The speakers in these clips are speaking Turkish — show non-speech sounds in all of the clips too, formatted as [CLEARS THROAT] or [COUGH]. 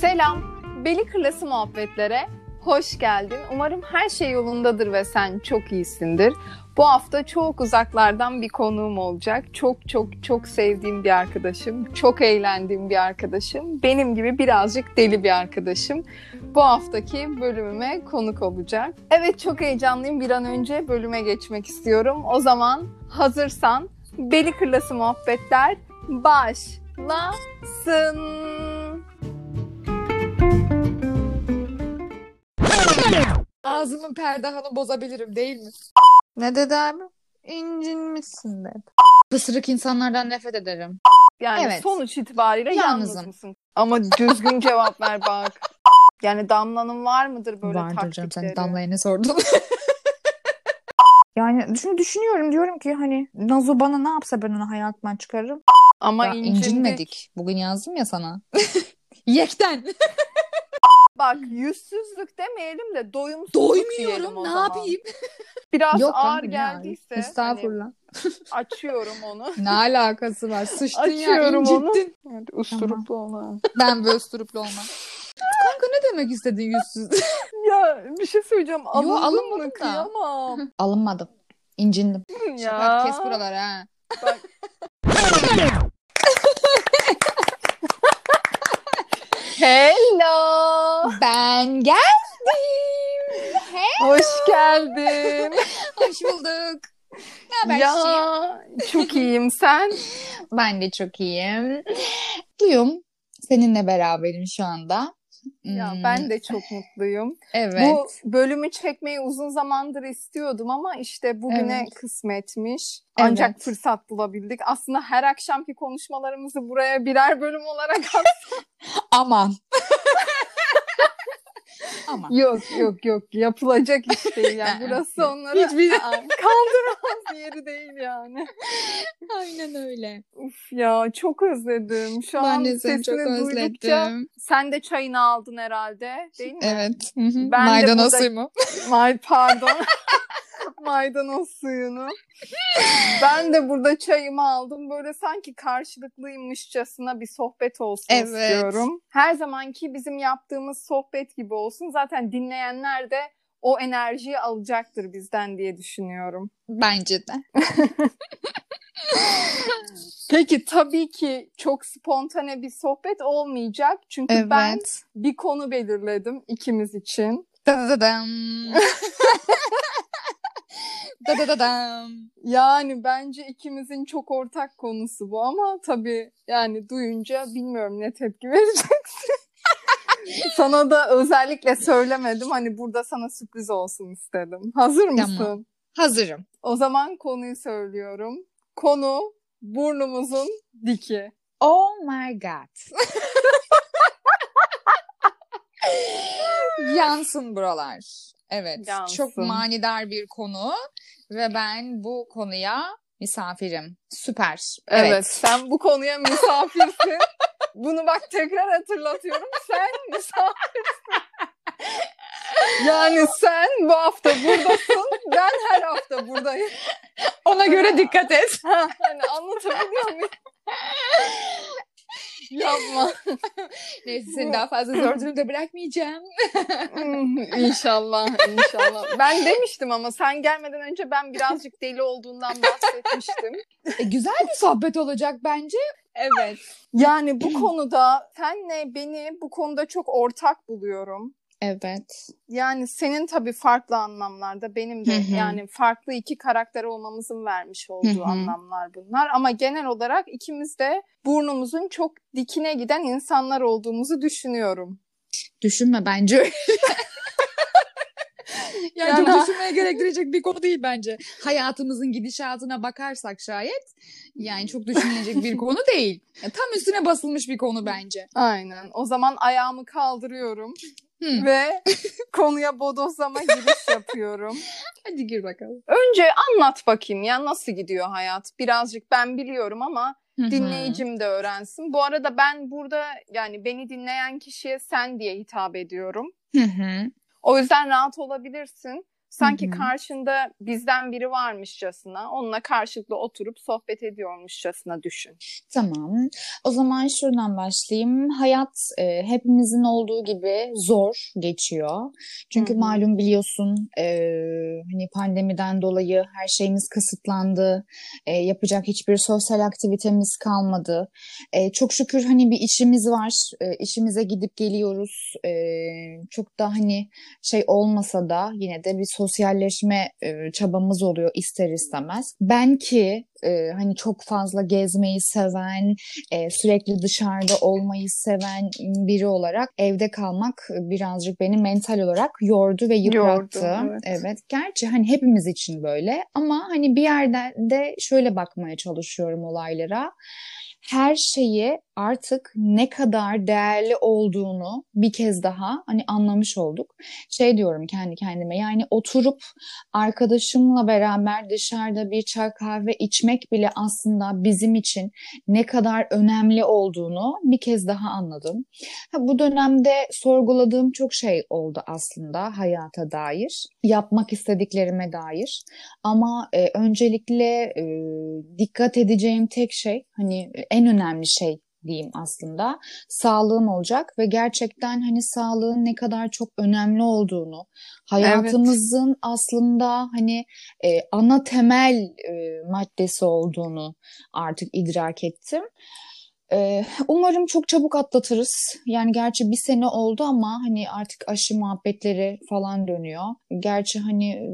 Selam, Beli Kırlası muhabbetlere hoş geldin. Umarım her şey yolundadır ve sen çok iyisindir. Bu hafta çok uzaklardan bir konuğum olacak. Çok çok çok sevdiğim bir arkadaşım, çok eğlendiğim bir arkadaşım, benim gibi birazcık deli bir arkadaşım. Bu haftaki bölümüme konuk olacak. Evet çok heyecanlıyım. Bir an önce bölüme geçmek istiyorum. O zaman hazırsan Beli Kırlası muhabbetler başlasın. Ağzımın perdahanı bozabilirim değil mi? Ne dedi abi? İncinmişsin dedi. Pısırık insanlardan nefret ederim. Yani Evet. sonuç itibariyle Yalnızım. yalnız mısın? Ama düzgün cevap ver bak. Yani Damla'nın var mıdır böyle Vardır canım taktikleri? sen Damla'ya ne sordun? [LAUGHS] yani şimdi düşünüyorum diyorum ki hani Nazo bana ne yapsa ben onu hayatımdan çıkarırım. Ama Ya, incindik. incinmedik. Bugün yazdım ya sana. [LAUGHS] Yekten. Bak yüzsüzlük demeyelim de doyumsuzluk diyelim Doymuyorum o ne zaman. yapayım? Biraz Yok ağır geldiyse ağır? Estağfurullah. hani [LAUGHS] açıyorum onu. Ne alakası var? Sıçtın ya Açıyorum onu. incittin. Evet, usturuplu olan. Ben böyle usturuplu olmam. Kanka ne demek istedin yüzsüz? [LAUGHS] Ya bir şey söyleyeceğim. Alındın alınmadım mı? da. Kıyamam. Alınmadım. İncindim. Ya. kes buraları ha. Bak. [LAUGHS] Hello. Ben geldim. Hoş geldin. Hoş bulduk. Ne haber ya çok iyiyim sen. Ben de çok iyiyim. Duyum. Seninle beraberim şu anda. Ya Hmm, ben de çok mutluyum. [LAUGHS] Evet. Bu bölümü çekmeyi uzun zamandır istiyordum ama işte bugüne Evet. kısmetmiş. Ancak Evet. fırsat bulabildik. Aslında her akşamki konuşmalarımızı buraya birer bölüm olarak [LAUGHS] Aman. [LAUGHS] Aman. Yok yok yok yapılacak iş değil yani. [LAUGHS] Burası onları Hiçbir- [LAUGHS] kaldıramaz yeri değil yani. Aynen öyle. Uf ya çok özledim. Şu ben an de seni çok sesini duydukça özledim. sen de çayını aldın herhalde değil mi? Evet. Hı hı. Ben de Maydanoz burada- suyumu. May pardon. [LAUGHS] [LAUGHS] Maydanoz suyunu. Ben de burada çayımı aldım. Böyle sanki karşılıklıymışçasına bir sohbet olsun Evet. istiyorum. Her zamanki bizim yaptığımız sohbet gibi olsun. Zaten dinleyenler de o enerjiyi alacaktır bizden diye düşünüyorum. Bence de. [LAUGHS] Peki tabii ki çok spontane bir sohbet olmayacak. Çünkü Evet. ben bir konu belirledim ikimiz için. [LAUGHS] [LAUGHS] Dadadadam. Dadadadam. Yani bence ikimizin çok ortak konusu bu ama tabii yani duyunca bilmiyorum ne tepki vereceksin. [LAUGHS] sana da özellikle söylemedim. Hani burada sana sürpriz olsun istedim. Hazır mısın? Tamam. Hazırım. O zaman konuyu söylüyorum. Konu burnumuzun diki. Oh my god. [LAUGHS] Yansın buralar. Evet. Yansın. Çok manidar bir konu ve ben bu konuya misafirim. Süper. Evet. Sen bu konuya misafirsin. [LAUGHS] Bunu bak tekrar hatırlatıyorum. Sen misafirsin. [LAUGHS] Yani sen bu hafta buradasın. Ben her hafta buradayım. Ona göre dikkat et. Ha, hani anlatabiliyor muyum? [LAUGHS] Yapma. [LAUGHS] Neyse seni daha fazla zor durumda bırakmayacağım. Hmm, [LAUGHS] inşallah, inşallah. Ben demiştim ama sen gelmeden önce ben birazcık deli olduğundan bahsetmiştim. E, güzel bir sohbet olacak bence. Evet. [LAUGHS] Yani bu konuda senle beni bu konuda çok ortak buluyorum. Evet. Yani senin tabii farklı anlamlarda benim de Hı hı. yani farklı iki karakter olmamızın vermiş olduğu Hı hı. anlamlar bunlar. Ama genel olarak ikimiz de burnumuzun çok dikine giden insanlar olduğumuzu düşünüyorum. Düşünme bence öyle. [LAUGHS] yani, Yani- çok düşünmeye gerektirecek bir konu değil bence. Hayatımızın gidişatına bakarsak şayet yani çok düşünülecek bir [LAUGHS] konu değil. Ya, tam üstüne basılmış bir konu bence. Aynen. O zaman ayağımı kaldırıyorum Hı. ve [LAUGHS] konuya bodozlama giriş yapıyorum. [LAUGHS] Hadi gir bakalım. Önce anlat bakayım ya nasıl gidiyor hayat? Birazcık ben biliyorum ama dinleyicim de öğrensin. Bu arada ben burada yani beni dinleyen kişiye sen diye hitap ediyorum. Hı hı. O yüzden rahat olabilirsin. Sanki Hı hı. karşında bizden biri varmışçasına, onunla karşılıklı oturup sohbet ediyormuşçasına düşün. Tamam. O zaman şuradan başlayayım. Hayat e, hepimizin olduğu gibi zor geçiyor. Çünkü Hı hı. malum biliyorsun e, hani pandemiden dolayı her şeyimiz kısıtlandı. E, yapacak hiçbir sosyal aktivitemiz kalmadı. E, çok şükür hani bir işimiz var. E, işimize gidip geliyoruz. E, çok da hani şey olmasa da yine de bir sosyalleşme e, çabamız oluyor ister istemez. Ben ki e, hani çok fazla gezmeyi seven, e, sürekli dışarıda olmayı seven biri olarak evde kalmak birazcık beni mental olarak yordu ve yıprattı. Yordu, evet. Gerçi hani hepimiz için böyle ama hani bir yerden de şöyle bakmaya çalışıyorum olaylara. Her şeyi artık ne kadar değerli olduğunu bir kez daha hani anlamış olduk. Şey diyorum kendi kendime yani oturup arkadaşımla beraber dışarıda bir çay kahve içmek bile aslında bizim için ne kadar önemli olduğunu bir kez daha anladım. Ha, bu dönemde sorguladığım çok şey oldu aslında hayata dair, yapmak istediklerime dair. Ama e, öncelikle e, dikkat edeceğim tek şey hani en önemli şey diyeyim aslında sağlığım olacak ve gerçekten hani sağlığın ne kadar çok önemli olduğunu hayatımızın evet. aslında hani e, ana temel e, maddesi olduğunu artık idrak ettim. Ee, umarım çok çabuk atlatırız. Yani gerçi bir sene oldu ama hani artık aşı muhabbetleri falan dönüyor. Gerçi hani e,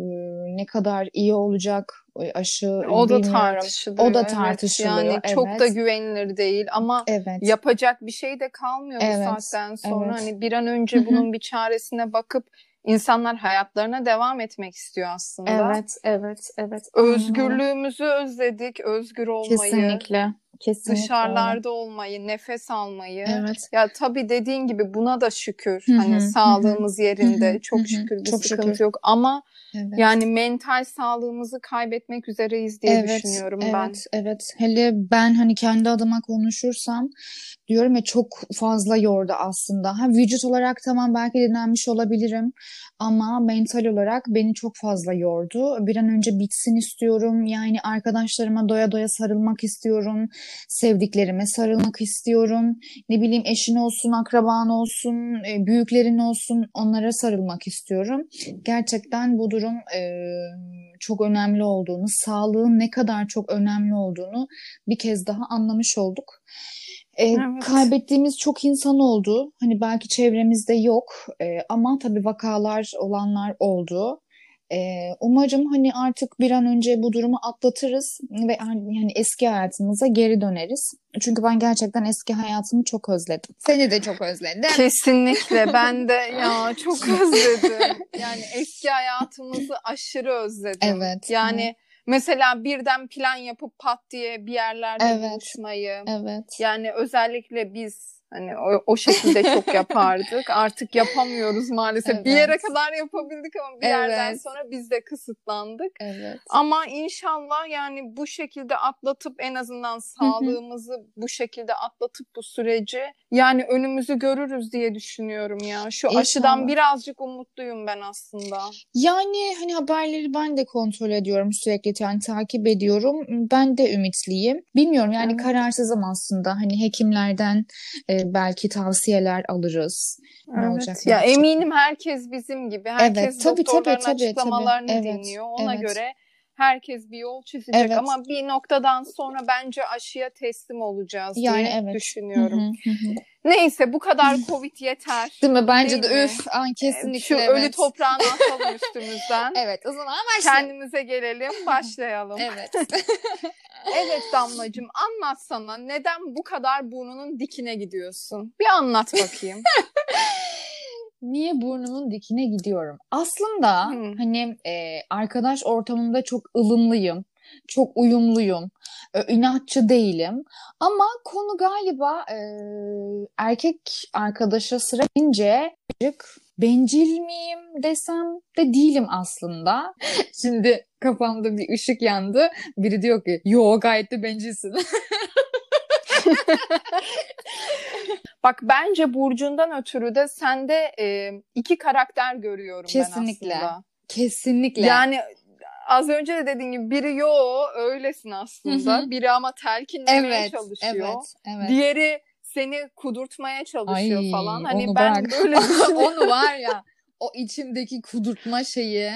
ne kadar iyi olacak aşı o da tartışılıyor. O da evet. tartışılıyor. Yani evet. çok da güvenilir değil ama evet. yapacak bir şey de kalmıyor Evet, bu saatten sonra. evet. Hani bir an önce bunun bir çaresine bakıp insanlar hayatlarına devam etmek istiyor aslında. Evet, evet, evet. Özgürlüğümüzü özledik, özgür olmayı, Kesinlikle. Kesinlikle. dışarılarda olmayı, nefes almayı. Evet. Ya tabii dediğin gibi buna da şükür. Hı hı, hani hı sağlığımız yerinde. hı hı, çok şükür bir Çok sıkıntı şükür. yok ama Evet. yani mental sağlığımızı kaybetmek üzereyiz diye Evet, düşünüyorum evet, ben. evet. Hele ben hani kendi adıma konuşursam diyorum ya çok fazla yordu aslında. Ha vücut olarak tamam belki dinlenmiş olabilirim ama mental olarak beni çok fazla yordu. Bir an önce bitsin istiyorum. Yani arkadaşlarıma doya doya sarılmak istiyorum. Sevdiklerime sarılmak istiyorum. Ne bileyim eşin olsun, akraban olsun, e, büyüklerin olsun onlara sarılmak istiyorum. Gerçekten bu durum e, çok önemli olduğunu, sağlığın ne kadar çok önemli olduğunu bir kez daha anlamış olduk. E, Evet. Kaybettiğimiz çok insan oldu. Hani belki çevremizde yok e, ama tabii vakalar olanlar oldu. E, umarım hani artık bir an önce bu durumu atlatırız ve yani eski hayatımıza geri döneriz. Çünkü ben gerçekten eski hayatımı çok özledim. Seni de çok özledim. Kesinlikle ben de [LAUGHS] ya çok özledim. Yani eski hayatımızı aşırı özledim. Evet. Yani mesela birden plan yapıp pat diye bir yerlerde Evet. buluşmayı. Evet. Yani özellikle biz hani o, o şekilde çok [LAUGHS] yapardık. Artık yapamıyoruz maalesef. Bir yere Evet. kadar yapabildik ama bir yerden Evet. sonra biz de kısıtlandık. Evet. Ama inşallah yani bu şekilde atlatıp en azından sağlığımızı bu şekilde atlatıp bu süreci yani önümüzü görürüz diye düşünüyorum ya. Şu İnşallah. aşıdan birazcık umutluyum ben aslında. Yani hani haberleri ben de kontrol ediyorum sürekli yani takip ediyorum. Ben de ümitliyim. Bilmiyorum yani Evet. kararsızım aslında. Hani hekimlerden e, belki tavsiyeler alırız. Ne Evet. olacak, ne Ya olacak? eminim herkes bizim gibi. Herkes Evet, tabii, tabii, doktorların tabii, tabii. açıklamalarını Evet, dinliyor. Ona evet. göre herkes bir yol çizecek Evet. ama bir noktadan sonra bence aşıya teslim olacağız Yani diye evet. düşünüyorum. Hı hı, hı hı. Neyse bu kadar [LAUGHS] Covid yeter. Değil mi? Bence Değil de mi? üf an kesinlikle Şu evet. ölü toprağını [LAUGHS] atalım üstümüzden. Evet o zaman başlayalım. Kendimize gelelim, başlayalım. Evet. [LAUGHS] Evet Damlacığım anlatsana neden bu kadar burnunun dikine gidiyorsun? Bir anlat bakayım. [LAUGHS] Niye burnumun dikine gidiyorum? Aslında Hı. hani e, arkadaş ortamında çok ılımlıyım. Çok uyumluyum. e, inatçı değilim. Ama konu galiba e, erkek arkadaşa sıra birazcık bencil miyim desem de değilim aslında. [LAUGHS] Şimdi kafamda bir ışık yandı. Biri diyor ki yo gayet de bencilsin. [LAUGHS] Bak bence Burcu'ndan ötürü de sende e, iki karakter görüyorum Kesinlikle. ben aslında. Kesinlikle. Yani az önce de dediğin gibi biri yo öylesin aslında. Hı hı. Biri ama telkinlemeye evet, çalışıyor. evet, evet. Diğeri seni kudurtmaya çalışıyor Ay, falan. Hani ben bırak. böyle [LAUGHS] onu var ya o içimdeki kudurtma şeyi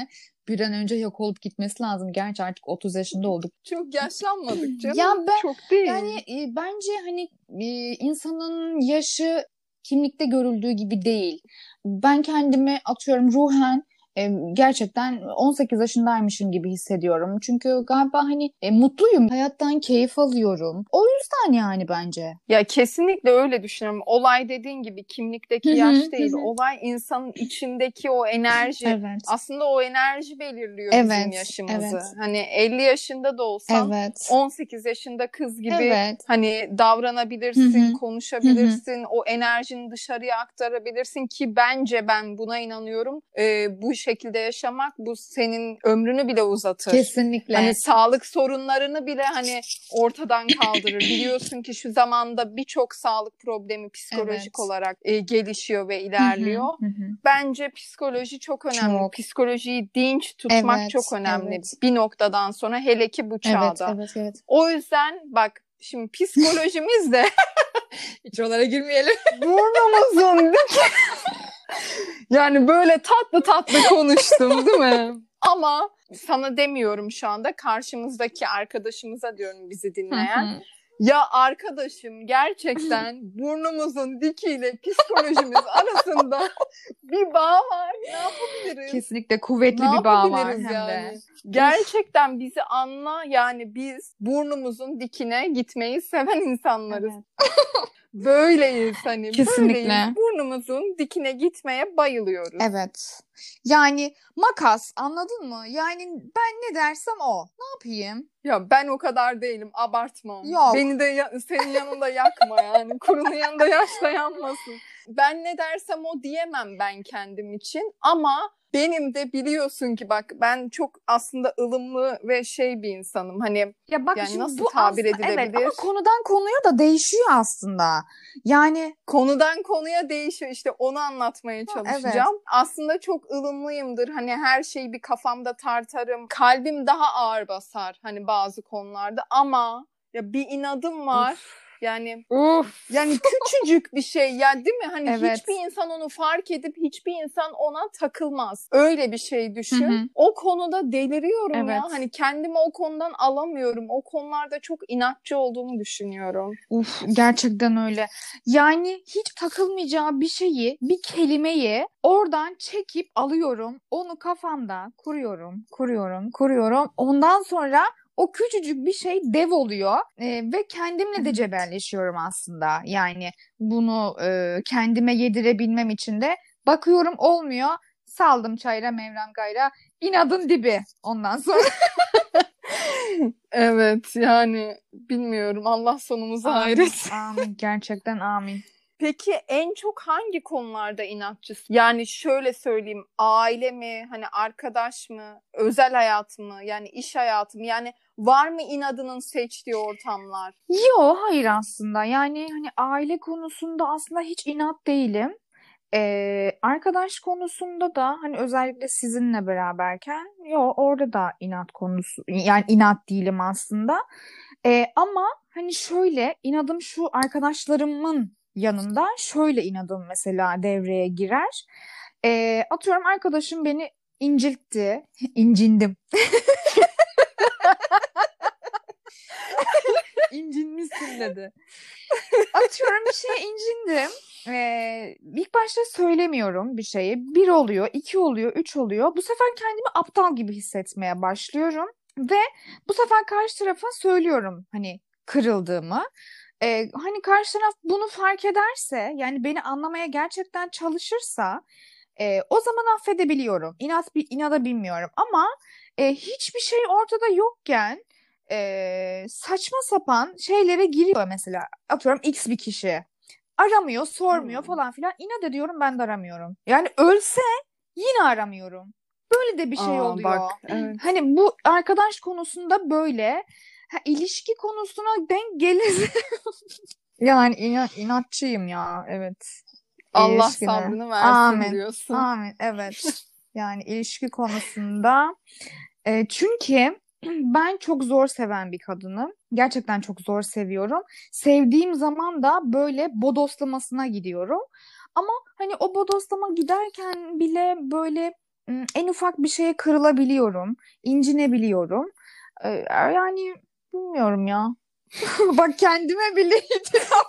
bir an önce yok olup gitmesi lazım. Gerçi artık 30 yaşında olduk. Çok yaşlanmadık canım. Ya ben- Çok değil. Yani e, bence hani e, insanın yaşı kimlikte görüldüğü gibi değil. Ben kendimi atıyorum ruhen e, gerçekten 18 yaşındaymışım gibi hissediyorum. Çünkü galiba hani e, mutluyum. Hayattan keyif alıyorum. O yüzden yani bence. Ya kesinlikle öyle düşünüyorum. Olay dediğin gibi kimlikteki Hı hı, yaş değil. hı. Olay insanın içindeki o enerji. Evet. Aslında o enerji belirliyor bizim Evet, yaşımızı. evet. Hani 50 yaşında da olsan Evet. 18 yaşında kız gibi Evet. hani davranabilirsin, konuşabilirsin, o enerjini dışarıya aktarabilirsin ki bence ben buna inanıyorum. Ee, bu şekilde yaşamak bu senin ömrünü bile uzatır. Kesinlikle. Hani sağlık sorunlarını bile hani ortadan kaldırır. Biliyorsun ki şu zamanda birçok sağlık problemi psikolojik Evet. olarak e, gelişiyor ve hı, ilerliyor. hı hı. Bence psikoloji çok önemli. Çok. Psikolojiyi dinç tutmak Evet, çok önemli. evet. Bir noktadan sonra hele ki bu Evet, çağda. evet, evet. O yüzden bak şimdi psikolojimiz de [LAUGHS] Hiç oralara girmeyelim. [LAUGHS] burnumuzun. [LAUGHS] yani böyle tatlı tatlı konuştum değil mi? Ama sana demiyorum şu anda karşımızdaki arkadaşımıza diyorum bizi dinleyen. Ya arkadaşım gerçekten [LAUGHS] burnumuzun dikiyle psikolojimiz arasında bir bağ var. Ne yapabiliriz? Kesinlikle kuvvetli Ne bir bağ var hem de. Gerçekten bizi anla yani biz burnumuzun dikine gitmeyi seven insanlarız. [LAUGHS] Böyleyiz hani. Kesinlikle. Böyleyiz. Burnumuzun dikine gitmeye bayılıyoruz. Evet. Yani makas anladın mı? Yani ben ne dersem o. Ne yapayım? Ya ben o kadar değilim. Abartma. Yok. Beni de ya- senin yanında yakma yani. Kurunun yanında yaş da yanmasın. Ben ne dersem o diyemem ben kendim için. Ama benim de biliyorsun ki bak ben çok aslında ılımlı ve şey bir insanım. Hani Ya bak Yani şimdi nasıl bu tabir aslında- Evet edilebilir? ama konudan konuya da değişiyor aslında. Yani konudan konuya değişiyor. İşte onu anlatmaya çalışacağım. Aslında çok ılımlıyımdır. Hani her şeyi bir kafamda tartarım. Kalbim daha ağır basar hani bazı konularda ama ya bir inadım var. Yani Uf. yani küçücük bir şey ya değil mi? Hani Evet. hiçbir insan onu fark edip hiçbir insan ona takılmaz. Öyle bir şey düşün. Hı hı. O konuda deliriyorum ya. Evet. Hani kendimi o konudan alamıyorum. O konularda çok inatçı olduğumu düşünüyorum. Uf gerçekten öyle. Yani hiç takılmayacağı bir şeyi, bir kelimeyi oradan çekip alıyorum. Onu kafamda kuruyorum, kuruyorum, kuruyorum. Ondan sonra o küçücük bir şey dev oluyor Ee, ve kendimle de cebelleşiyorum aslında. Yani bunu e, kendime yedirebilmem için de bakıyorum olmuyor. Saldım çayra mevrem gayra. İnadın dibi ondan sonra. [LAUGHS] [LAUGHS] Evet yani bilmiyorum Allah sonumuzu hayretsin. Amin. Gerçekten amin. Peki en çok hangi konularda inatçısın? Yani şöyle söyleyeyim aile mi hani arkadaş mı özel hayat mı yani iş hayatı mı yani var mı inadının seçtiği ortamlar? Yo hayır aslında yani hani aile konusunda aslında hiç inat değilim. Ee, arkadaş konusunda da hani özellikle sizinle beraberken yo orada da inat konusu yani inat değilim aslında. Ee, ama hani şöyle inadım şu arkadaşlarımın yanında şöyle inadım mesela devreye girer. Ee, atıyorum arkadaşım beni inciltti, [LAUGHS] incindim. [LAUGHS] İncinmişsin dedi. [LAUGHS] Atıyorum bir şeye incindim. Ee, ilk başta söylemiyorum bir şeyi. Bir oluyor, iki oluyor, üç oluyor. Bu sefer kendimi aptal gibi hissetmeye başlıyorum. Ve bu sefer karşı tarafa söylüyorum hani kırıldığımı. Ee, hani karşı taraf bunu fark ederse yani beni anlamaya gerçekten çalışırsa e, o zaman affedebiliyorum. İnat, bir inada bilmiyorum ama e, hiçbir şey ortada yokken e, saçma sapan şeylere giriyor mesela. Atıyorum X bir kişi. Aramıyor, sormuyor Hmm. falan filan. İnat ediyorum ben de aramıyorum. Yani ölse yine aramıyorum. Böyle de bir şey Aa, oluyor. Bak, evet. Hani bu arkadaş konusunda böyle. Ha, ilişki konusuna denk gelir. [LAUGHS] yani inat, inatçıyım ya. Evet. Allah İlişkine. sabrını versin Amin. diyorsun. Amin. Evet. [LAUGHS] Yani ilişki konusunda. E, çünkü [CLEARS THROAT] ben çok zor seven bir kadınım. Gerçekten çok zor seviyorum. Sevdiğim zaman da böyle bodoslamasına gidiyorum. Ama hani o bodoslama giderken bile böyle en ufak bir şeye kırılabiliyorum, incinebiliyorum. Ee, yani bilmiyorum ya. [LAUGHS] Bak kendime bile [LAUGHS] itiraf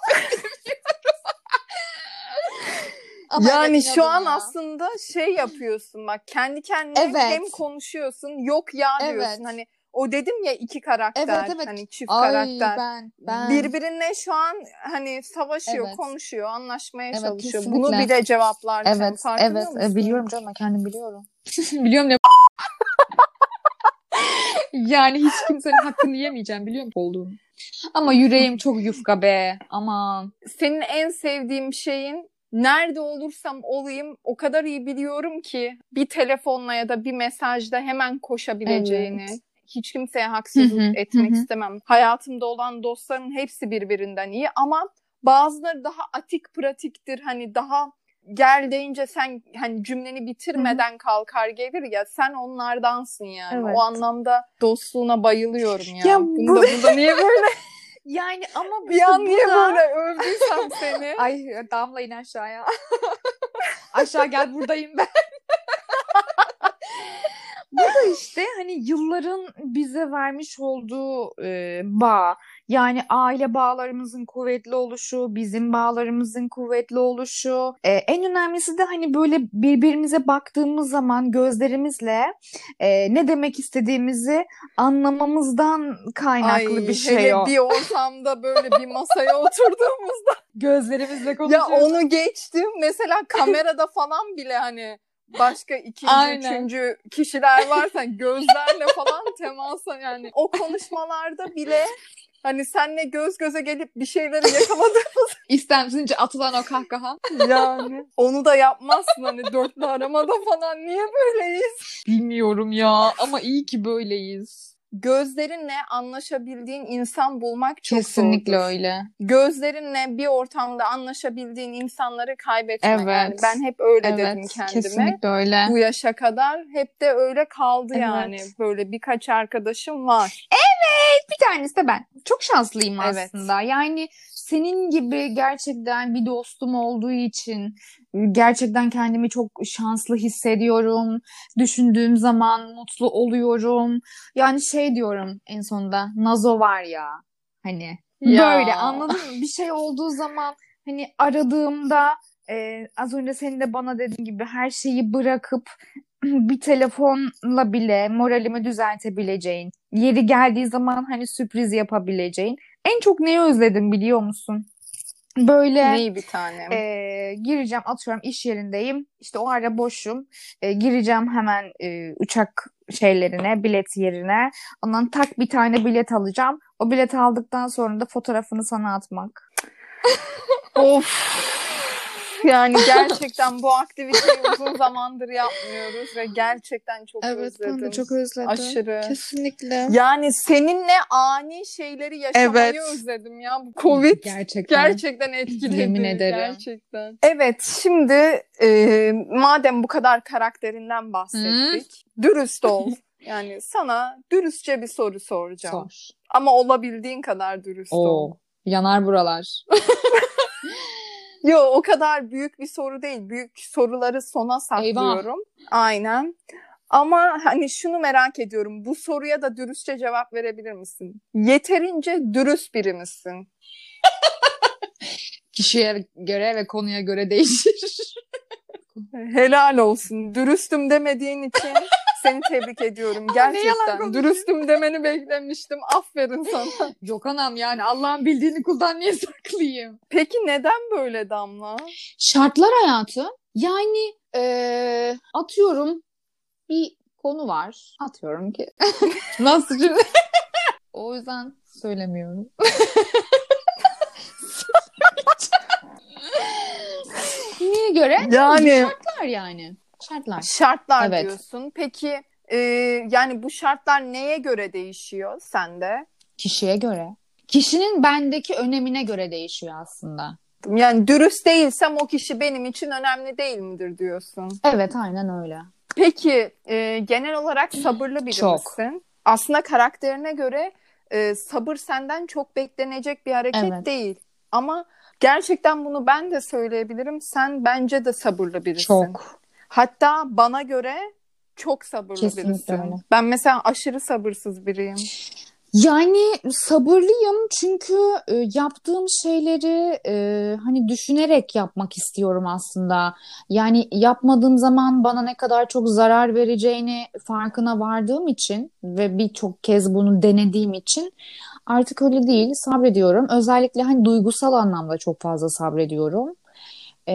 [LAUGHS] yani şu an ya. aslında şey yapıyorsun bak kendi kendine evet. hem konuşuyorsun yok ya diyorsun evet. hani o dedim ya iki karakter evet, evet. hani çift Ay, karakter ben, ben. birbirine şu an hani savaşıyor evet. konuşuyor anlaşmaya evet, çalışıyor kesinlikle. bunu bile cevaplarken evet, evet musun? biliyorum canım ben kendim biliyorum [LAUGHS] biliyorum ne [LAUGHS] yani hiç kimsenin hakkını yemeyeceğim biliyorum olduğunu ama yüreğim çok yufka be aman senin en sevdiğim şeyin nerede olursam olayım o kadar iyi biliyorum ki bir telefonla ya da bir mesajda hemen koşabileceğini. Evet. Hiç kimseye haksızlık etmek istemem. Hayatımda olan dostlarımın hepsi birbirinden iyi ama bazıları daha atik pratiktir. Hani daha gel deyince sen hani cümleni bitirmeden kalkar gelir ya sen onlardansın yani. Evet. O anlamda dostluğuna bayılıyorum ya. ya Bunu bu... da burada niye böyle [LAUGHS] Yani ama bir an niye böyle övdüysem seni? [LAUGHS] Ay Damla in aşağıya. [LAUGHS] Aşağı gel buradayım ben. Bu da işte hani yılların bize vermiş olduğu e, bağ. Yani aile bağlarımızın kuvvetli oluşu, bizim bağlarımızın kuvvetli oluşu. E, en önemlisi de hani böyle birbirimize baktığımız zaman gözlerimizle e, ne demek istediğimizi anlamamızdan kaynaklı Ay, bir şey hele o. bir ortamda böyle bir masaya [LAUGHS] oturduğumuzda gözlerimizle konuşuyoruz. Ya onu geçtim. Mesela kamerada falan bile hani başka ikinci, Aynen. üçüncü kişiler varsa gözlerle falan temasa yani o konuşmalarda bile Hani senle göz göze gelip bir şeyleri yakaladığımız. [LAUGHS] İstemsince atılan o kahkaha. yani. Onu da yapmazsın hani dörtlü aramada falan. Niye böyleyiz? Bilmiyorum ya ama iyi ki böyleyiz gözlerinle anlaşabildiğin insan bulmak çok Kesinlikle zordur. öyle. Gözlerinle bir ortamda anlaşabildiğin insanları kaybetme. Evet. Yani ben hep öyle evet, dedim kendime. Kesinlikle öyle. Bu yaşa kadar hep de öyle kaldı evet. yani. Böyle birkaç arkadaşım var. Evet, bir tanesi de ben. Çok şanslıyım aslında. Evet. Yani senin gibi gerçekten bir dostum olduğu için gerçekten kendimi çok şanslı hissediyorum. Düşündüğüm zaman mutlu oluyorum. Yani şey diyorum en sonunda Nazo var ya hani ya. böyle anladın mı? Bir şey olduğu zaman hani aradığımda e, az önce senin de bana dediğin gibi her şeyi bırakıp [CLEARS THROAT] bir telefonla bile moralimi düzeltebileceğin, yeri geldiği zaman hani sürpriz yapabileceğin. En çok neyi özledim biliyor musun? Böyle Neyi bir tane? E, gireceğim atıyorum iş yerindeyim. İşte o ara boşum. E, gireceğim hemen e, uçak şeylerine, bilet yerine. Ondan tak bir tane bilet alacağım. O bilet aldıktan sonra da fotoğrafını sana atmak. of. [LAUGHS] Yani [LAUGHS] gerçekten bu aktiviteyi uzun zamandır yapmıyoruz ve gerçekten çok evet, özledim. Evet ben de çok özledim. Aşırı. Kesinlikle. Yani seninle ani şeyleri yaşamayı evet. özledim ya. Bu Covid gerçekten, gerçekten etkiledi. Yemin ederim. Gerçekten. Evet şimdi e, madem bu kadar karakterinden bahsettik. Hmm. Dürüst ol. [LAUGHS] Yani sana dürüstçe bir soru soracağım. Sor. Ama olabildiğin kadar dürüst Oo, ol. Yanar buralar. [LAUGHS] Yo o kadar büyük bir soru değil. Büyük soruları sona saklıyorum. Eyvah. Aynen. Ama hani şunu merak ediyorum. Bu soruya da dürüstçe cevap verebilir misin? Yeterince dürüst biri misin? [LAUGHS] Kişiye göre ve konuya göre değişir. Helal olsun. Dürüstüm demediğin için [LAUGHS] seni tebrik ediyorum. Gerçekten. Dürüstüm demeni beklemiştim. Aferin sana. Yok anam yani Allah'ın bildiğini kuldan niye saklayayım? Peki neden böyle Damla? Şartlar hayatı. Yani ee, atıyorum bir konu var. Atıyorum ki. [LAUGHS] Nasıl cümle? o yüzden söylemiyorum. [LAUGHS] Niye göre? Yani şartlar yani. Şartlar. Şartlar evet. diyorsun. Peki e, yani bu şartlar neye göre değişiyor sende? Kişiye göre. Kişinin bendeki önemine göre değişiyor aslında. Yani dürüst değilsem o kişi benim için önemli değil midir diyorsun? Evet aynen öyle. Peki e, genel olarak sabırlı biri Çok. misin? Aslında karakterine göre e, sabır senden çok beklenecek bir hareket Evet. değil. Ama gerçekten bunu ben de söyleyebilirim. Sen bence de sabırlı birisin. Çok. Hatta bana göre çok sabırlı Kesinlikle birisin. öyle. Ben mesela aşırı sabırsız biriyim. Yani sabırlıyım çünkü e, yaptığım şeyleri e, hani düşünerek yapmak istiyorum aslında. Yani yapmadığım zaman bana ne kadar çok zarar vereceğini farkına vardığım için ve birçok kez bunu denediğim için artık öyle değil, sabrediyorum. Özellikle hani duygusal anlamda çok fazla sabrediyorum. E,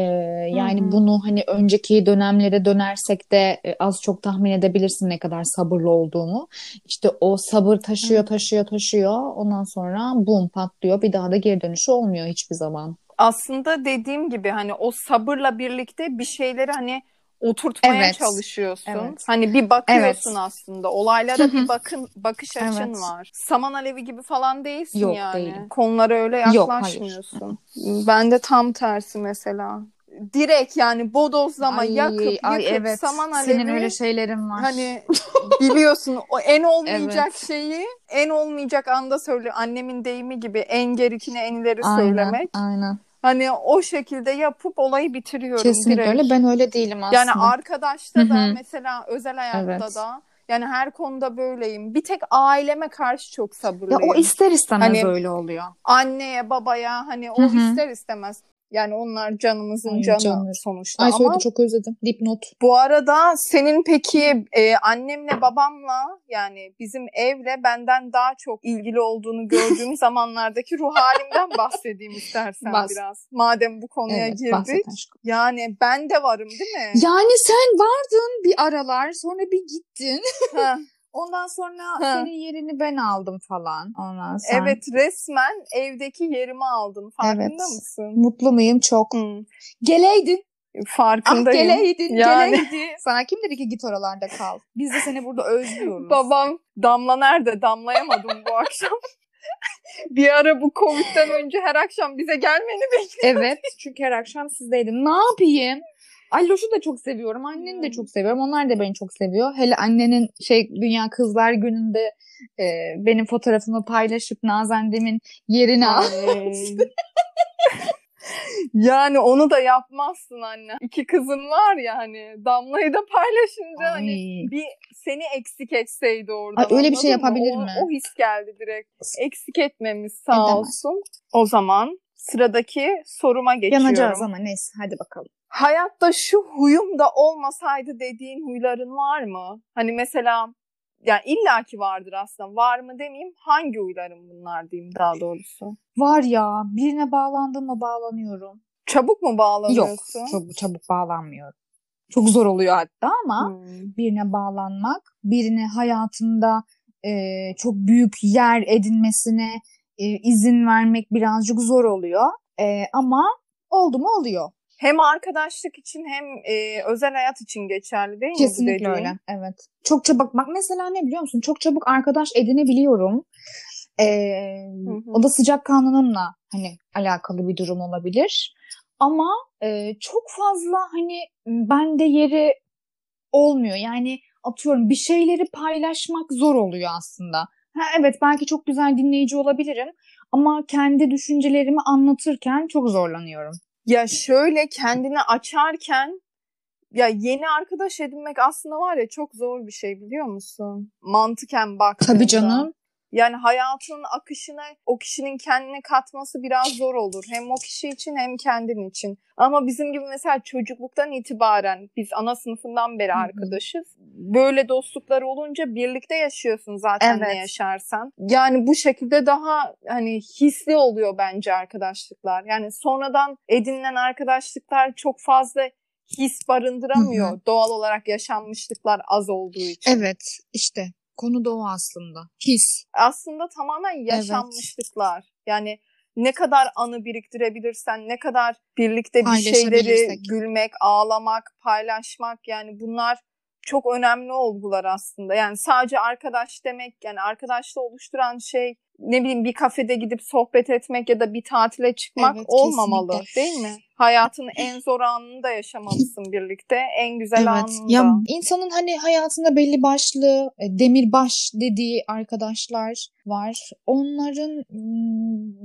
yani Hı hı. bunu hani önceki dönemlere dönersek de e, az çok tahmin edebilirsin ne kadar sabırlı olduğumu. İşte o sabır taşıyor, taşıyor, taşıyor. Ondan sonra bum patlıyor. Bir daha da geri dönüşü olmuyor hiçbir zaman. Aslında dediğim gibi hani o sabırla birlikte bir şeyleri hani oturtmaya Evet. çalışıyorsun. Evet. Hani bir bakıyorsun Evet. aslında. Olaylara bir bakın bakış açın Evet. var. Saman alevi gibi falan değilsin Yok, yani. değilim. Konulara öyle Yok, hayır. yaklaşmıyorsun. Ben de tam tersi mesela. Direkt yani bodozlama Ay, yakıp ay yıkıp evet. saman alevi Senin öyle şeylerin var. Hani [LAUGHS] biliyorsun o en olmayacak Evet. şeyi en olmayacak anda söyle. Annemin deyimi gibi en gerikini en ileri Aynen, söylemek. aynen. Hani o şekilde yapıp olayı bitiriyorum Kesinlikle direkt. öyle. Ben öyle değilim aslında. Yani arkadaşta da mesela özel hayatta Evet. da yani her konuda böyleyim. Bir tek aileme karşı çok Ya sabırlıyım. o ister istemez Hani- öyle oluyor. Anneye, babaya hani o Hı hı. ister istemez. Yani onlar canımızın Ay, canı canım. sonuçta Ay ama söyledi çok özledim. Dipnot. bu arada senin peki e, annemle babamla yani bizim evle benden daha çok ilgili olduğunu gördüğüm [LAUGHS] zamanlardaki ruh halimden bahsedeyim istersen Bahs- biraz. Madem bu konuya Evet, girdik. Yani ben de varım değil mi? Yani sen vardın bir aralar sonra bir gittin. Ondan sonra Ha. senin yerini ben aldım falan. Ondan sonra. evet resmen evdeki yerimi aldım. Farkında Evet. mısın? Mutlu muyum? Çok. Hı, Geleydin. Ah farkındayım. geleydin. Yani. Geleydin. [LAUGHS] Sana kim dedi ki git oralarda kal? Biz de seni burada özlüyoruz. Babam Damla nerede? Damlayamadım bu akşam. [LAUGHS] bir ara bu Covid'den önce her akşam bize gelmeni bekliyorum. Evet. Çünkü her akşam sizdeydim. Ne yapayım? Alloş'u da çok seviyorum. Anneni de Hmm. çok seviyorum. Onlar da beni çok seviyor. Hele annenin şey Dünya Kızlar Günü'nde e, benim fotoğrafımı paylaşıp Nazendem'in yerini al. [LAUGHS] yani onu da yapmazsın anne. İki kızın var ya hani Damla'yı da paylaşınca hani Ay. bir seni eksik etseydi orada. Ay, öyle bir şey yapabilir o, mi? O his geldi direkt. Eksik etmemiz sağ Edemez. olsun. O zaman sıradaki soruma geçiyorum. Yanacağız ama neyse hadi bakalım. Hayatta şu huyum da olmasaydı dediğin huyların var mı? Hani mesela yani illaki vardır aslında. Var mı demeyeyim. Hangi huylarım bunlar diyeyim daha doğrusu. Var ya birine bağlandığıma bağlanıyorum. Çabuk mu Yok bağlanıyorsun? çok çabuk bağlanmıyorum. Çok zor oluyor hatta ama Hmm. birine bağlanmak, birine hayatımda e, çok büyük yer edinmesine izin vermek birazcık zor oluyor. E, ama oldu mu oluyor. Hem arkadaşlık için hem e, özel hayat için geçerli değil mi Kesinlikle öyle. Evet. Çok çabuk bak mesela ne biliyor musun? Çok çabuk arkadaş edinebiliyorum. E, Hı hı. o da sıcak kanunumla hani alakalı bir durum olabilir. Ama e, çok fazla hani bende yeri olmuyor. Yani atıyorum bir şeyleri paylaşmak zor oluyor aslında. Ha, evet belki çok güzel dinleyici olabilirim ama kendi düşüncelerimi anlatırken çok zorlanıyorum. Ya şöyle kendini açarken ya yeni arkadaş edinmek aslında var ya çok zor bir şey biliyor musun? Mantıken baktığında. Tabii canım. Yani hayatının akışına o kişinin kendine katması biraz zor olur. Hem o kişi için hem kendin için. Ama bizim gibi mesela çocukluktan itibaren biz ana sınıfından beri arkadaşız. Böyle dostluklar olunca birlikte yaşıyorsun zaten ne Evet. yaşarsan. Yani bu şekilde daha hani hisli oluyor bence arkadaşlıklar. Yani sonradan edinilen arkadaşlıklar çok fazla his barındıramıyor. Hı Doğal olarak yaşanmışlıklar az olduğu için. Evet işte konu da o aslında. His. aslında tamamen yaşanmışlıklar. Yani ne kadar anı biriktirebilirsen, ne kadar birlikte bir şeyleri gülmek, ağlamak, paylaşmak yani bunlar çok önemli olgular aslında. Yani sadece arkadaş demek yani arkadaşla oluşturan şey ne bileyim bir kafede gidip sohbet etmek ya da bir tatile çıkmak Evet, olmamalı kesinlikle. değil mi? Hayatın en zor anını da yaşamalısın birlikte. En güzel Evet. anını Ya da. insanın hani hayatında belli başlı e, demirbaş dediği arkadaşlar var. Onların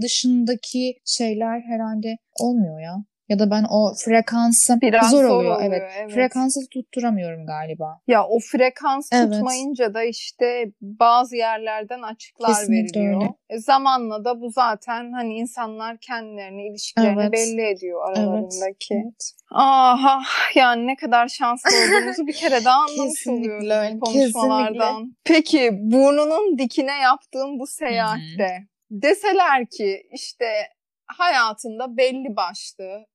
dışındaki şeyler herhalde olmuyor ya. Ya da ben o frekansı Biraz zor oluyor. oluyor, Evet. evet. Frekansı tutturamıyorum galiba. Ya o frekans Evet. tutmayınca da işte bazı yerlerden açıklar Kesinlikle veriliyor. öyle. E, zamanla da bu zaten hani insanlar kendilerini, ilişkilerini Evet. belli ediyor aralarındaki. Evet. Aha yani ne kadar şanslı olduğumuzu bir kere daha anlamış Kesinlikle bu konuşmalardan. Peki burnunun dikine yaptığın bu seyahatte deseler ki işte hayatında belli başlı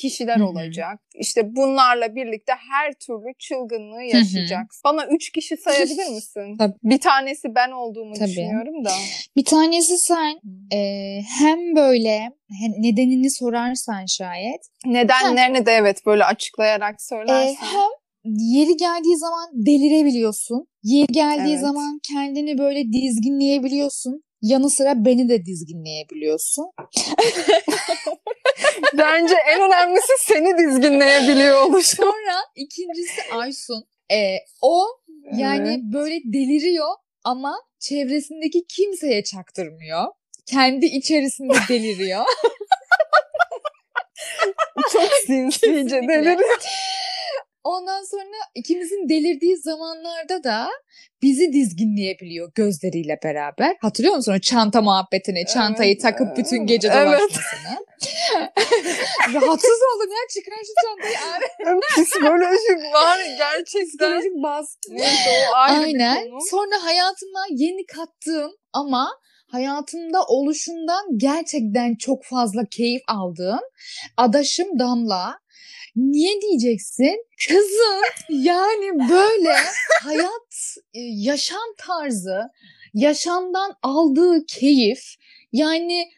kişiler Hı hı. olacak. İşte bunlarla birlikte her türlü çılgınlığı yaşayacaksın. Bana üç kişi sayabilir [LAUGHS] misin? Tabii. Bir tanesi ben olduğumu Tabii. düşünüyorum da. Bir tanesi sen e, hem böyle nedenini sorarsan şayet Nedenlerini de evet böyle açıklayarak e, söylersen. hem yeri geldiği zaman delirebiliyorsun. Yeri geldiği Evet. zaman kendini böyle dizginleyebiliyorsun. Yanı sıra beni de dizginleyebiliyorsun. [LAUGHS] Bence en önemlisi seni dizginleyebiliyor oluşu. Sonra ikincisi Aysun. E, o yani Evet. böyle deliriyor ama çevresindeki kimseye çaktırmıyor. Kendi içerisinde [LAUGHS] deliriyor. çok sinsice deliriyor. Ondan sonra ikimizin delirdiği zamanlarda da bizi dizginleyebiliyor gözleriyle beraber. Hatırlıyor musun o çanta muhabbetini? Çantayı Evet, takıp bütün gece evet. dolaşmasını. [LAUGHS] Rahatsız oldum ya çıkar şu çantayı abi. Psikolojik var gerçekten. Psikolojik baskı. Neyse o ayrı Aynen. bir konu. Sonra hayatıma yeni kattığım ama hayatımda oluşundan gerçekten çok fazla keyif aldığım adaşım Damla. Niye diyeceksin? Kızım yani böyle hayat, e, yaşam tarzı, yaşamdan aldığı keyif yani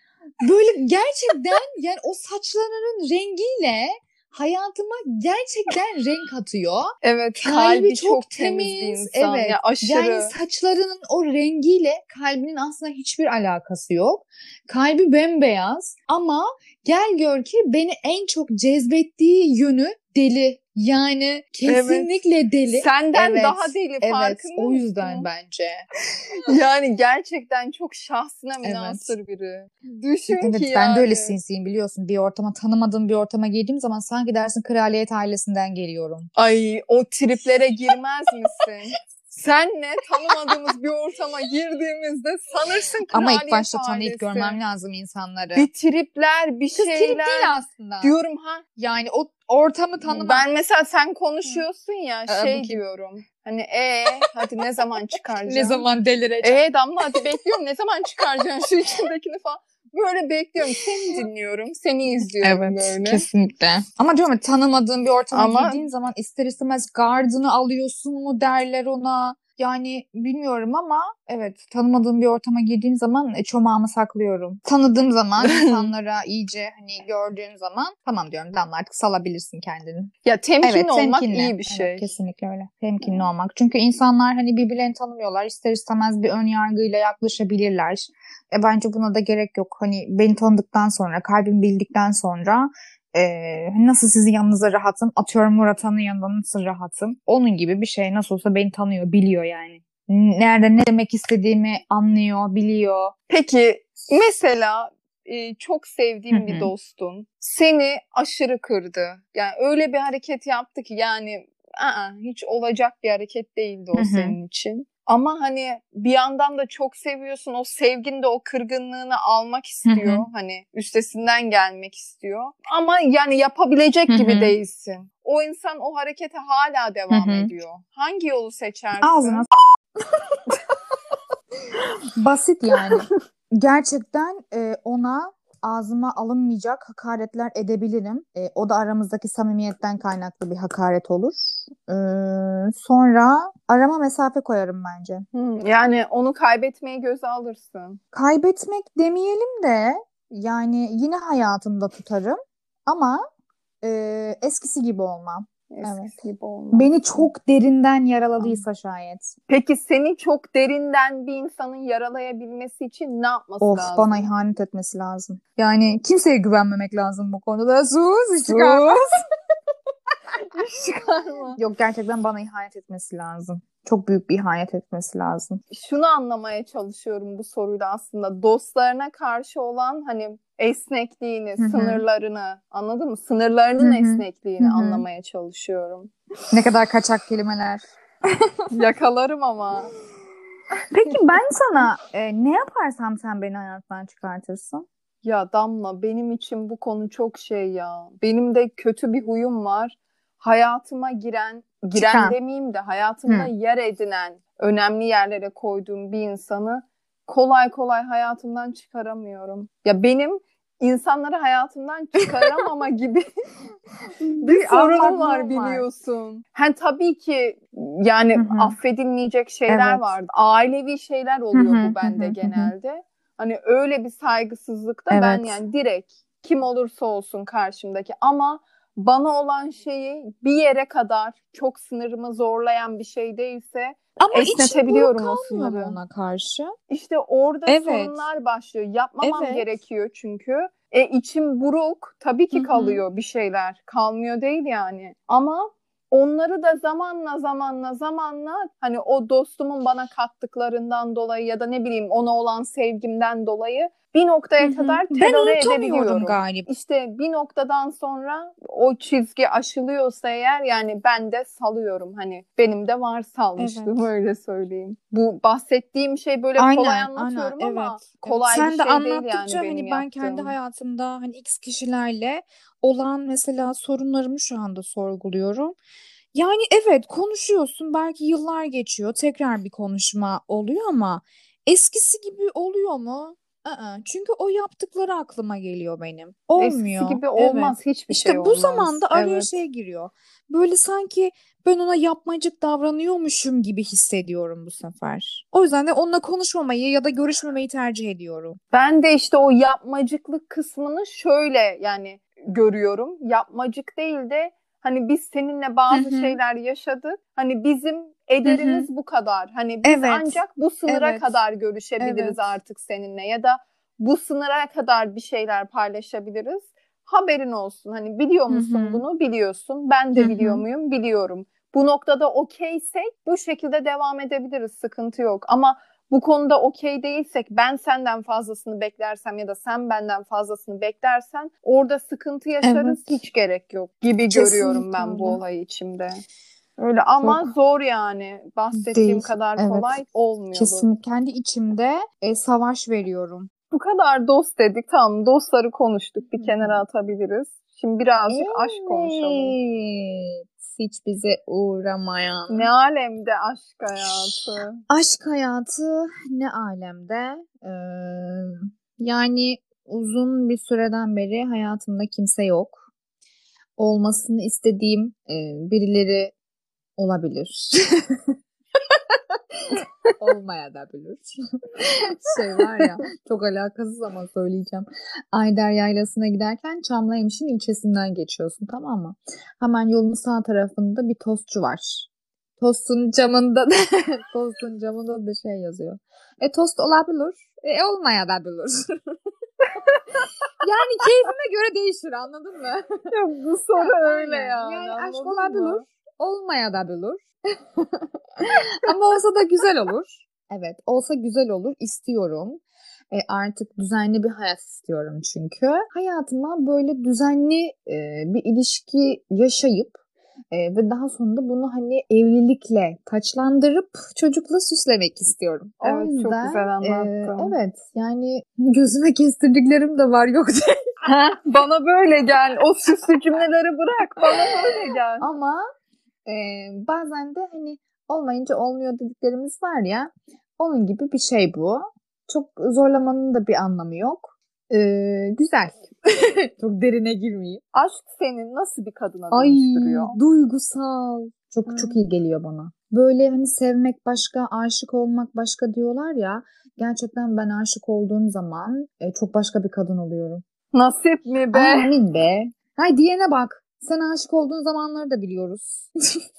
böyle gerçekten yani o saçlarının rengiyle hayatıma gerçekten renk atıyor. Evet Kalbi kalbi, çok çok, temiz, temiz, insan. evet. Ya aşırı. Yani saçlarının o rengiyle kalbinin aslında hiçbir alakası yok. Kalbi bembeyaz ama gel gör ki beni en çok cezbettiği yönü deli. Yani kesinlikle deli. Senden Evet, daha deli Evet farkında o yüzden mısın? bence. [LAUGHS] Yani gerçekten çok şahsına münasır biri. Düşün Evet ki ben yani. de öyle sinsiyim biliyorsun. Bir ortama tanımadığım bir ortama girdiğim zaman sanki dersin kraliyet ailesinden geliyorum. Ay o triplere girmez misin? [LAUGHS] Senle tanımadığımız bir ortama girdiğimizde sanırsın Ama kraliyet ilk başta tanıyıp görmem lazım insanları. Bir tripler, bir Kız trip şeyler. değil aslında. Diyorum ha. Yani o ortamı tanımak. Ben mesela sen konuşuyorsun ya Ee, şey kim? diyorum. Hani e hadi ne zaman çıkaracaksın? [LAUGHS] ne zaman delireceğim. E Damla hadi bekliyorum ne zaman çıkaracaksın şu içindekini falan. Böyle bekliyorum. Seni [LAUGHS] dinliyorum. Seni izliyorum böyle. kesinlikle. Ama diyorum tanımadığın bir ortama Ama- girdiğin zaman ister istemez gardını alıyorsun mu derler ona. Yani bilmiyorum ama evet tanımadığım bir ortama girdiğim zaman e, çomağımı saklıyorum. Tanıdığım zaman [LAUGHS] insanlara iyice hani gördüğüm zaman tamam diyorum Damla artık salabilirsin kendini. Ya temkinli evet, olmak temkinli. iyi bir şey. Evet, kesinlikle öyle. Temkinli olmak. Çünkü insanlar hani birbirlerini tanımıyorlar. İster istemez bir ön yargıyla yaklaşabilirler. E bence buna da gerek yok. Hani beni tanıdıktan sonra, kalbimi bildikten sonra e, nasıl sizin yanınıza rahatım, atıyorum Murat'ın yanında nasıl rahatım. Onun gibi bir şey. Nasıl olsa beni tanıyor, biliyor yani. Nerede ne demek istediğimi anlıyor, biliyor. Peki mesela e, çok hı. bir dostun seni aşırı kırdı. Yani öyle bir hareket yaptı ki yani aa, hiç olacak bir hareket değildi o senin için. Ama hani bir yandan da çok seviyorsun. O sevgin de o kırgınlığını almak istiyor. Hı Hani üstesinden gelmek istiyor. Ama yani yapabilecek Hı gibi hı. değilsin. O insan o harekete hala devam Hı hı. ediyor. Hangi yolu seçersin? Ağzına [LAUGHS] Basit yani. [LAUGHS] Gerçekten e, ona ağzıma alınmayacak hakaretler edebilirim. E, o da aramızdaki samimiyetten kaynaklı bir hakaret olur. E, sonra arama mesafe koyarım bence. Yani onu kaybetmeyi göze alırsın. Kaybetmek demeyelim de yani yine hayatımda tutarım ama e, eskisi gibi olmam. Eskisi Evet. gibi olmaz. Beni çok derinden yaraladıysa şayet. Peki seni çok derinden bir insanın yaralayabilmesi için ne yapması Of lazım? bana ihanet etmesi lazım. Yani kimseye güvenmemek lazım bu konuda. Sus hiç çıkarmaz. [LAUGHS] Çıkarma. Yok gerçekten bana ihanet etmesi lazım. Çok büyük bir ihanet etmesi lazım. Şunu anlamaya çalışıyorum bu soruyla aslında. Dostlarına karşı olan hani esnekliğini, Hı hı. sınırlarını anladın mı? Sınırlarının Hı hı. esnekliğini Hı hı. anlamaya çalışıyorum. Ne kadar kaçak kelimeler. [LAUGHS] Yakalarım ama. Peki ben sana e, ne yaparsam sen beni hayattan çıkartırsın? Ya Damla benim için bu konu çok şey ya. Benim de kötü bir huyum var. Hayatıma giren, giren Çıkan. demeyeyim de hayatımda Hı. yer edinen, önemli yerlere koyduğum bir insanı kolay kolay hayatımdan çıkaramıyorum. Ya benim insanları hayatımdan çıkaramama [LAUGHS] gibi bir sorunum var biliyorsun. Hem tabii ki yani Hı hı. affedilmeyecek şeyler Evet. vardı. Ailevi şeyler oluyor Hı hı, bu bende hı hı, hı hı. genelde. Hani öyle bir saygısızlıkta ben Evet. yani direkt kim olursa olsun karşımdaki ama bana olan şeyi bir yere kadar çok sınırımı zorlayan bir şey değilse Ama Esnetebiliyorum o sınırı. ona karşı? işte orada Evet. sorunlar başlıyor. Yapmamam Evet. gerekiyor çünkü. E içim buruk tabii ki Hı hı. kalıyor bir şeyler. Kalmıyor değil yani. Ama onları da zamanla zamanla zamanla hani o dostumun bana kattıklarından dolayı ya da ne bileyim ona olan sevgimden dolayı bir noktaya Hı hı. kadar teröre edebiliyorum. galiba. İşte bir noktadan sonra o çizgi aşılıyorsa eğer yani ben de salıyorum. Hani benim de var salmışlığım öyle söyleyeyim. Bu bahsettiğim şey böyle Aynen, kolay aynen, anlatıyorum ama evet. kolay Sen bir de şey değil yani benim hani ben kendi hayatımda hani X kişilerle olan mesela sorunlarımı şu anda sorguluyorum. Yani evet konuşuyorsun belki yıllar geçiyor tekrar bir konuşma oluyor ama eskisi gibi oluyor mu? Aa, çünkü o yaptıkları aklıma geliyor benim. Olmuyor. Eskisi gibi Evet. olmaz hiçbir İşte şey bu olmaz. zamanda araya Evet. şey giriyor. Böyle sanki ben ona yapmacık davranıyormuşum gibi hissediyorum bu sefer. O yüzden de onunla konuşmamayı ya da görüşmemeyi tercih ediyorum. Ben de işte o yapmacıklık kısmını şöyle yani görüyorum. Yapmacık değil de hani biz seninle bazı Hı hı. şeyler yaşadık. Hani bizim ederimiz bu kadar. Hani biz Evet. ancak bu sınıra Evet. kadar görüşebiliriz Evet. artık seninle ya da bu sınıra kadar bir şeyler paylaşabiliriz. Haberin olsun. Hani biliyor musun hı. bunu? Biliyorsun. Ben de Hı biliyor muyum? Biliyorum. Bu noktada okeysek bu şekilde devam edebiliriz. Sıkıntı yok. Ama bu konuda okey değilsek ben senden fazlasını beklersem ya da sen benden fazlasını beklersen orada sıkıntı yaşarız Evet. hiç gerek yok gibi görüyorum ben bu Kesinlikle olayı içimde. Öyle ama Çok zor yani. Bahsettiğim değil. kadar Evet. kolay olmuyor bu. Kesin kendi içimde e, savaş veriyorum. Bu kadar dost dedik. Tamam dostları konuştuk. Bir kenara atabiliriz. Şimdi birazcık aşk konuşalım. Hiç bize uğramayan. Ne alemde aşk hayatı. Aşk hayatı ne alemde? Ee, yani uzun bir süreden beri hayatımda kimse yok. Olmasını istediğim e, birileri olabilir. [LAUGHS] Olmayabilir. [LAUGHS] şey var ya çok alakasız ama söyleyeceğim. Ayder Yaylası'na giderken Çamlıhemşin ilçesinden geçiyorsun tamam mı? Hemen yolun sağ tarafında bir tostçu var. Tostun camında da [LAUGHS] tostun camında da şey yazıyor. E tost olabilir. E olmayabilir. [LAUGHS] yani keyfime göre değişir anladın mı? Ya bu soru öyle Aynen. yani. Yani aşk anladın olabilir. mı? Olmayabilir. [LAUGHS] Ama olsa da güzel olur. Evet, olsa güzel olur istiyorum. E, artık düzenli bir hayat istiyorum çünkü. Hayatıma böyle düzenli e, bir ilişki yaşayıp e, ve daha sonunda bunu hani evlilikle taçlandırıp çocukla süslemek istiyorum. O Evet, çok yüzden, güzel e, anlattın. evet yani [LAUGHS] gözüme kestirdiklerim de var yok değil. [LAUGHS] Bana böyle gel. O süslü cümleleri bırak. Bana böyle gel. Ama e, bazen de hani olmayınca olmuyor dediklerimiz var ya onun gibi bir şey bu. Çok zorlamanın da bir anlamı yok. E, güzel. [LAUGHS] çok derine girmeyeyim. Aşk seni nasıl bir kadına Ay dönüştürüyor? duygusal. Çok Hı. çok iyi geliyor bana. Böyle hani sevmek başka, aşık olmak başka diyorlar ya. Gerçekten ben aşık olduğum zaman e, çok başka bir kadın oluyorum. Nasip mi be? Amin be. Hay diyene bak. Sen aşık olduğun zamanları da biliyoruz. [LAUGHS]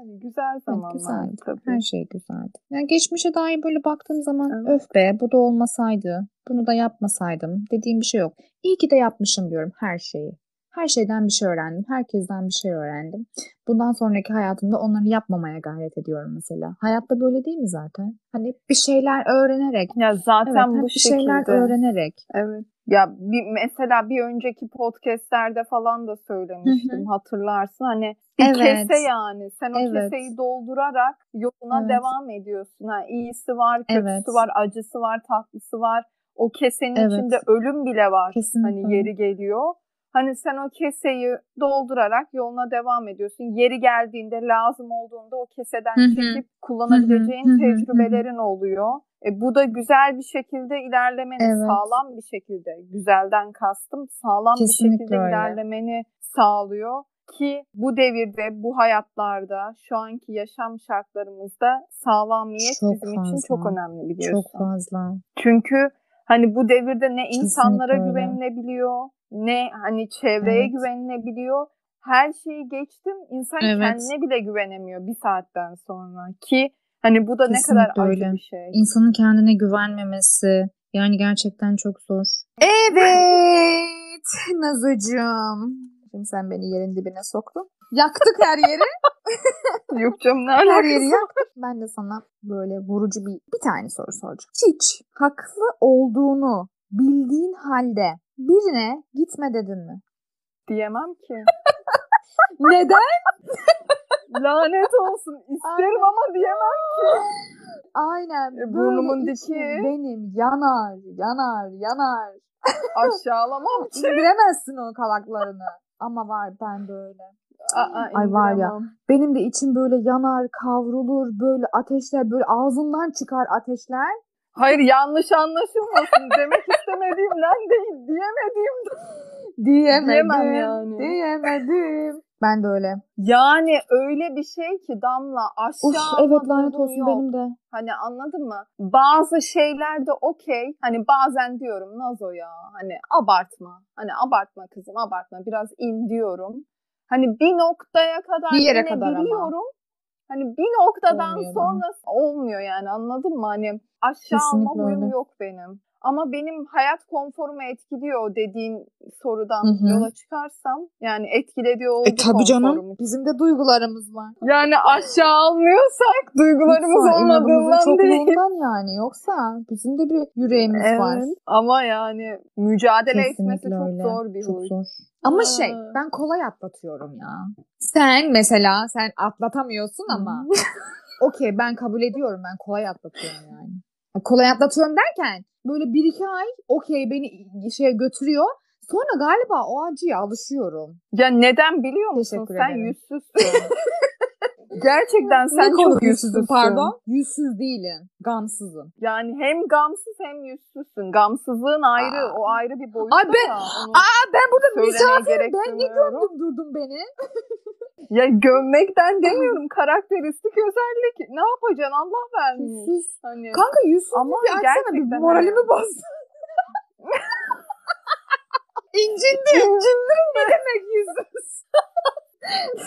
yani güzel zamanlar evet, güzeldi. tabii. Her şey güzeldi. Yani geçmişe dair böyle baktığım zaman evet. öf be bu da olmasaydı, bunu da yapmasaydım dediğim bir şey yok. İyi ki de yapmışım diyorum her şeyi. Her şeyden bir şey öğrendim. Herkesten bir şey öğrendim. Bundan sonraki hayatımda onları yapmamaya gayret ediyorum mesela. Hayatta böyle değil mi zaten? Hani bir şeyler öğrenerek. Ya zaten evet, bu bir şekilde. şeyler öğrenerek. Evet. Ya bir, mesela bir önceki podcastlerde falan da söylemiştim Hı-hı. hatırlarsın. Hani bir evet. kese yani. Sen o evet. keseyi doldurarak yoluna evet. devam ediyorsun. Ha, iyisi var, kötüsü evet. var, acısı var, tatlısı var. O kesenin evet. içinde ölüm bile var. Kesinlikle. Hani yeri geliyor. Hani sen o keseyi doldurarak yoluna devam ediyorsun. Yeri geldiğinde, lazım olduğunda o keseden çekip kullanabileceğin tecrübelerin oluyor. E, bu da güzel bir şekilde ilerlemeni, evet. sağlam bir şekilde, güzelden kastım, sağlam Kesinlikle bir şekilde öyle. ilerlemeni sağlıyor ki bu devirde, bu hayatlarda, şu anki yaşam şartlarımızda sağlamiyet çok bizim fazla. için çok önemli biliyorsun. Çok fazla. Çünkü hani bu devirde ne insanlara Kesinlikle güvenilebiliyor, ne hani çevreye evet. güvenilebiliyor. Her şeyi geçtim. İnsan evet. kendine bile güvenemiyor bir saatten sonra ki hani bu da Kesinlikle ne kadar öyle. acı bir şey. İnsanın kendine güvenmemesi yani gerçekten çok zor. Evet Nazucuğum. Şimdi sen beni yerin dibine soktun. Yaktık her yeri. [LAUGHS] Yok canım ne alakası? Her yeri yaktık. Ben de sana böyle vurucu bir, bir tane soru soracağım. Hiç haklı olduğunu bildiğin halde birine gitme dedin mi? Diyemem ki. [LAUGHS] Neden? [LAUGHS] Lanet olsun. İsterim Aynen. ama diyemem ki. [GASPS] Aynen. E, burnumun diki. Benim yanar, yanar, yanar. [LAUGHS] Aşağılamam ki. İndiremezsin o kalaklarını. Ama var ben böyle. Aa, Ay var ya benim de içim böyle yanar kavrulur böyle ateşler böyle ağzından çıkar ateşler Hayır yanlış anlaşılmasın. [LAUGHS] Demek istemediğimden değil. Diyemediğim Diyemedim. Diyemem yani. Diyemedim. Ben de öyle. Yani öyle bir şey ki Damla aşağı Uf, evet lanet olsun yok. benim de. Hani anladın mı? Bazı şeylerde okey. Hani bazen diyorum Nazo ya hani abartma. Hani abartma kızım abartma biraz in diyorum. Hani bir noktaya kadar bir yere kadar biliyorum. Hani bir noktadan olmuyor sonra olmuyor yani anladın mı? Hani aşağı Kesinlikle alma huyum öyle. yok benim. Ama benim hayat konforumu etkiliyor dediğin sorudan Hı-hı. yola çıkarsam yani etkilediği oldu e, tabii canım. Bizim de duygularımız var. Yani aşağı almıyorsak duygularımız Lütfen, olmadığından değil. yani yoksa bizim de bir yüreğimiz evet. var. Ama yani mücadele Kesinlikle etmesi öyle. çok zor bir çok huy. Zor. Ama şey ben kolay atlatıyorum ya. Sen mesela sen atlatamıyorsun ama [LAUGHS] okey ben kabul ediyorum ben kolay atlatıyorum yani. Kolay atlatıyorum derken böyle bir iki ay okey beni şeye götürüyor. Sonra galiba o acıya alışıyorum. Ya neden biliyor musun? Teşekkür Sen ederim. yüzsüzsün. [LAUGHS] Gerçekten sen ne çok yüzsüzsün. Pardon. Yüzsüz değilim. Gamsızım. Yani hem gamsız hem yüzsüzsün. Gamsızlığın ayrı. Aa. O ayrı bir boyut. Ay ben, aa, ben burada misafirim. Ben ne gördüm durdum beni. [LAUGHS] ya gömmekten demiyorum. Karakteristik özellik. Ne yapacaksın? Allah vermiş. Yüzsüz. Hani... Kanka yüzsüz Ama bir açsana bir moralimi bozdu. [LAUGHS] İncindim. İncindim ne demek yüzsüz?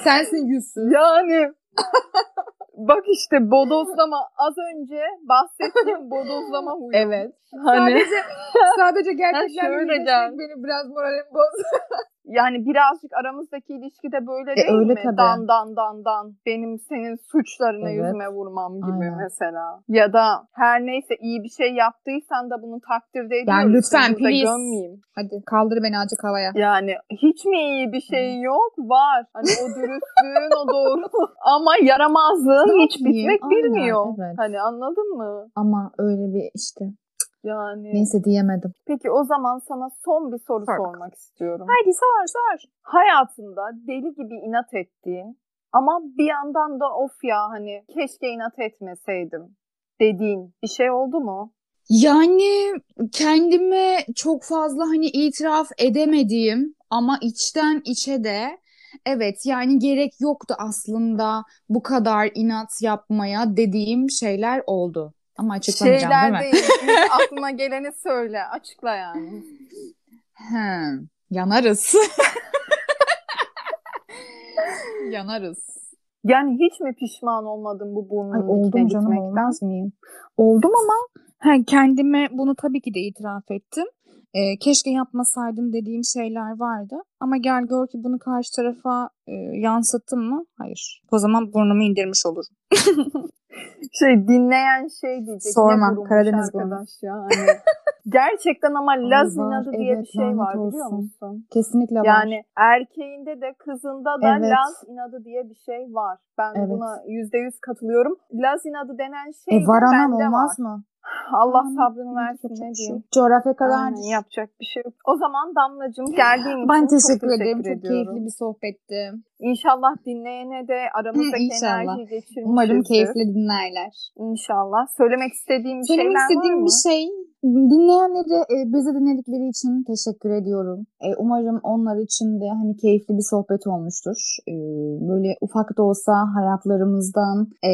Sensin yüzsüz. Yani [LAUGHS] Bak işte bodozlama az önce bahsettiğim [LAUGHS] bodozlama huyu. Evet. Hani sadece [LAUGHS] sadece gerçekten benim biraz moralim boz. Yani birazcık aramızdaki ilişki de böyle e, değil öyle mi? Tabii. Dan dan dan dan. Benim senin suçlarına evet. yüzüme vurmam gibi Aynen. mesela. Ya da her neyse iyi bir şey yaptıysan da bunu takdirde ediyoruz. Yani lütfen please. Gömmeyeyim. Hadi kaldır beni azıcık havaya. Yani hiç mi iyi bir şey yok? Var. Hani o dürüstlüğün o doğru. [LAUGHS] Ama yaramazlığın hiç bitmek Aynen, bilmiyor. Evet. Hani anladın mı? Ama öyle bir işte yani. Neyse diyemedim. Peki o zaman sana son bir soru Sor. sormak istiyorum. Haydi sor sor. Hayatında deli gibi inat ettiğin ama bir yandan da of ya hani keşke inat etmeseydim dediğin bir şey oldu mu? Yani kendime çok fazla hani itiraf edemediğim ama içten içe de evet yani gerek yoktu aslında bu kadar inat yapmaya dediğim şeyler oldu. Ama açıklamayacağım Şeyler değil mi? değil. aklıma geleni söyle. Açıkla yani. He, yanarız. [LAUGHS] Yanarız. Yani hiç mi pişman olmadın bu burnun Ay, oldum canım gitmekten? olmaz mıyım? Oldum ama he, kendime bunu tabii ki de itiraf ettim. Ee, keşke yapmasaydım dediğim şeyler vardı. Ama gel gör ki bunu karşı tarafa e, yansıttım mı? Hayır. O zaman burnumu indirmiş olurum. [LAUGHS] Şey dinleyen şey diyecek. Sorma, Karadeniz arkadaş ya. Hani [LAUGHS] gerçekten ama Laz inadı diye bir şey var biliyor olsun. musun? Kesinlikle var. Yani erkeğinde de kızında da Evet. Laz inadı diye bir şey var. Ben Evet. buna yüzde yüz katılıyorum. Laz inadı denen şey e, var anam olmaz var. mı? Allah sabrını versin ne şey diyeyim. Coğrafya kadar. Aynen, yapacak bir şey yok. O zaman Damlacığım geldiğin için Ben çok teşekkür teşekkür ederim. Çok ediyorum. keyifli bir sohbetti. İnşallah dinleyene de aramızdaki enerjiyi geçirmişizdir. Umarım keyifli dinlerler. İnşallah. Söylemek istediğim bir Söylemek şeyler istediğim var mı? bir şey dinleyenlere e, bizi dinledikleri için teşekkür ediyorum. E, umarım onlar için de hani keyifli bir sohbet olmuştur. E, böyle ufak da olsa hayatlarımızdan e,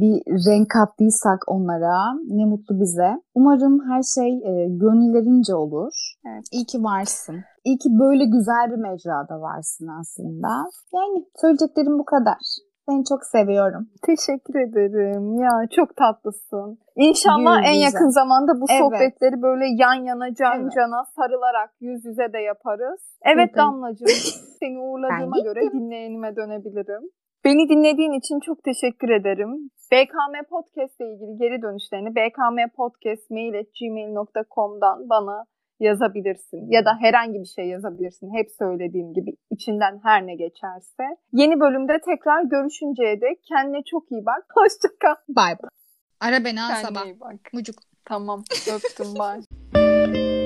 bir renk kattıysak onlara ne mutlu bize. Umarım her şey e, gönüllerince olur. Evet. İyi ki varsın. İyi ki böyle güzel bir mecrada varsın aslında. Yani söyleyeceklerim bu kadar. Seni çok seviyorum. Teşekkür ederim. Ya çok tatlısın. İnşallah Yüz en yüze. yakın zamanda bu Evet. sohbetleri böyle yan yana can Evet. cana sarılarak yüz yüze de yaparız. Evet. Damlacığım seni uğurladığıma göre dinleyenime dönebilirim. Beni dinlediğin için çok teşekkür ederim. BKM Podcast ile ilgili geri dönüşlerini bkmpodcast.mail.gmail.com'dan bana yazabilirsin. Ya da herhangi bir şey yazabilirsin. Hep söylediğim gibi içinden her ne geçerse. Yeni bölümde tekrar görüşünceye dek kendine çok iyi bak. [LAUGHS] Hoşça kal. Bye bye. Ara beni ha sabah. Mucuk. Tamam. Öptüm. Bye. [LAUGHS]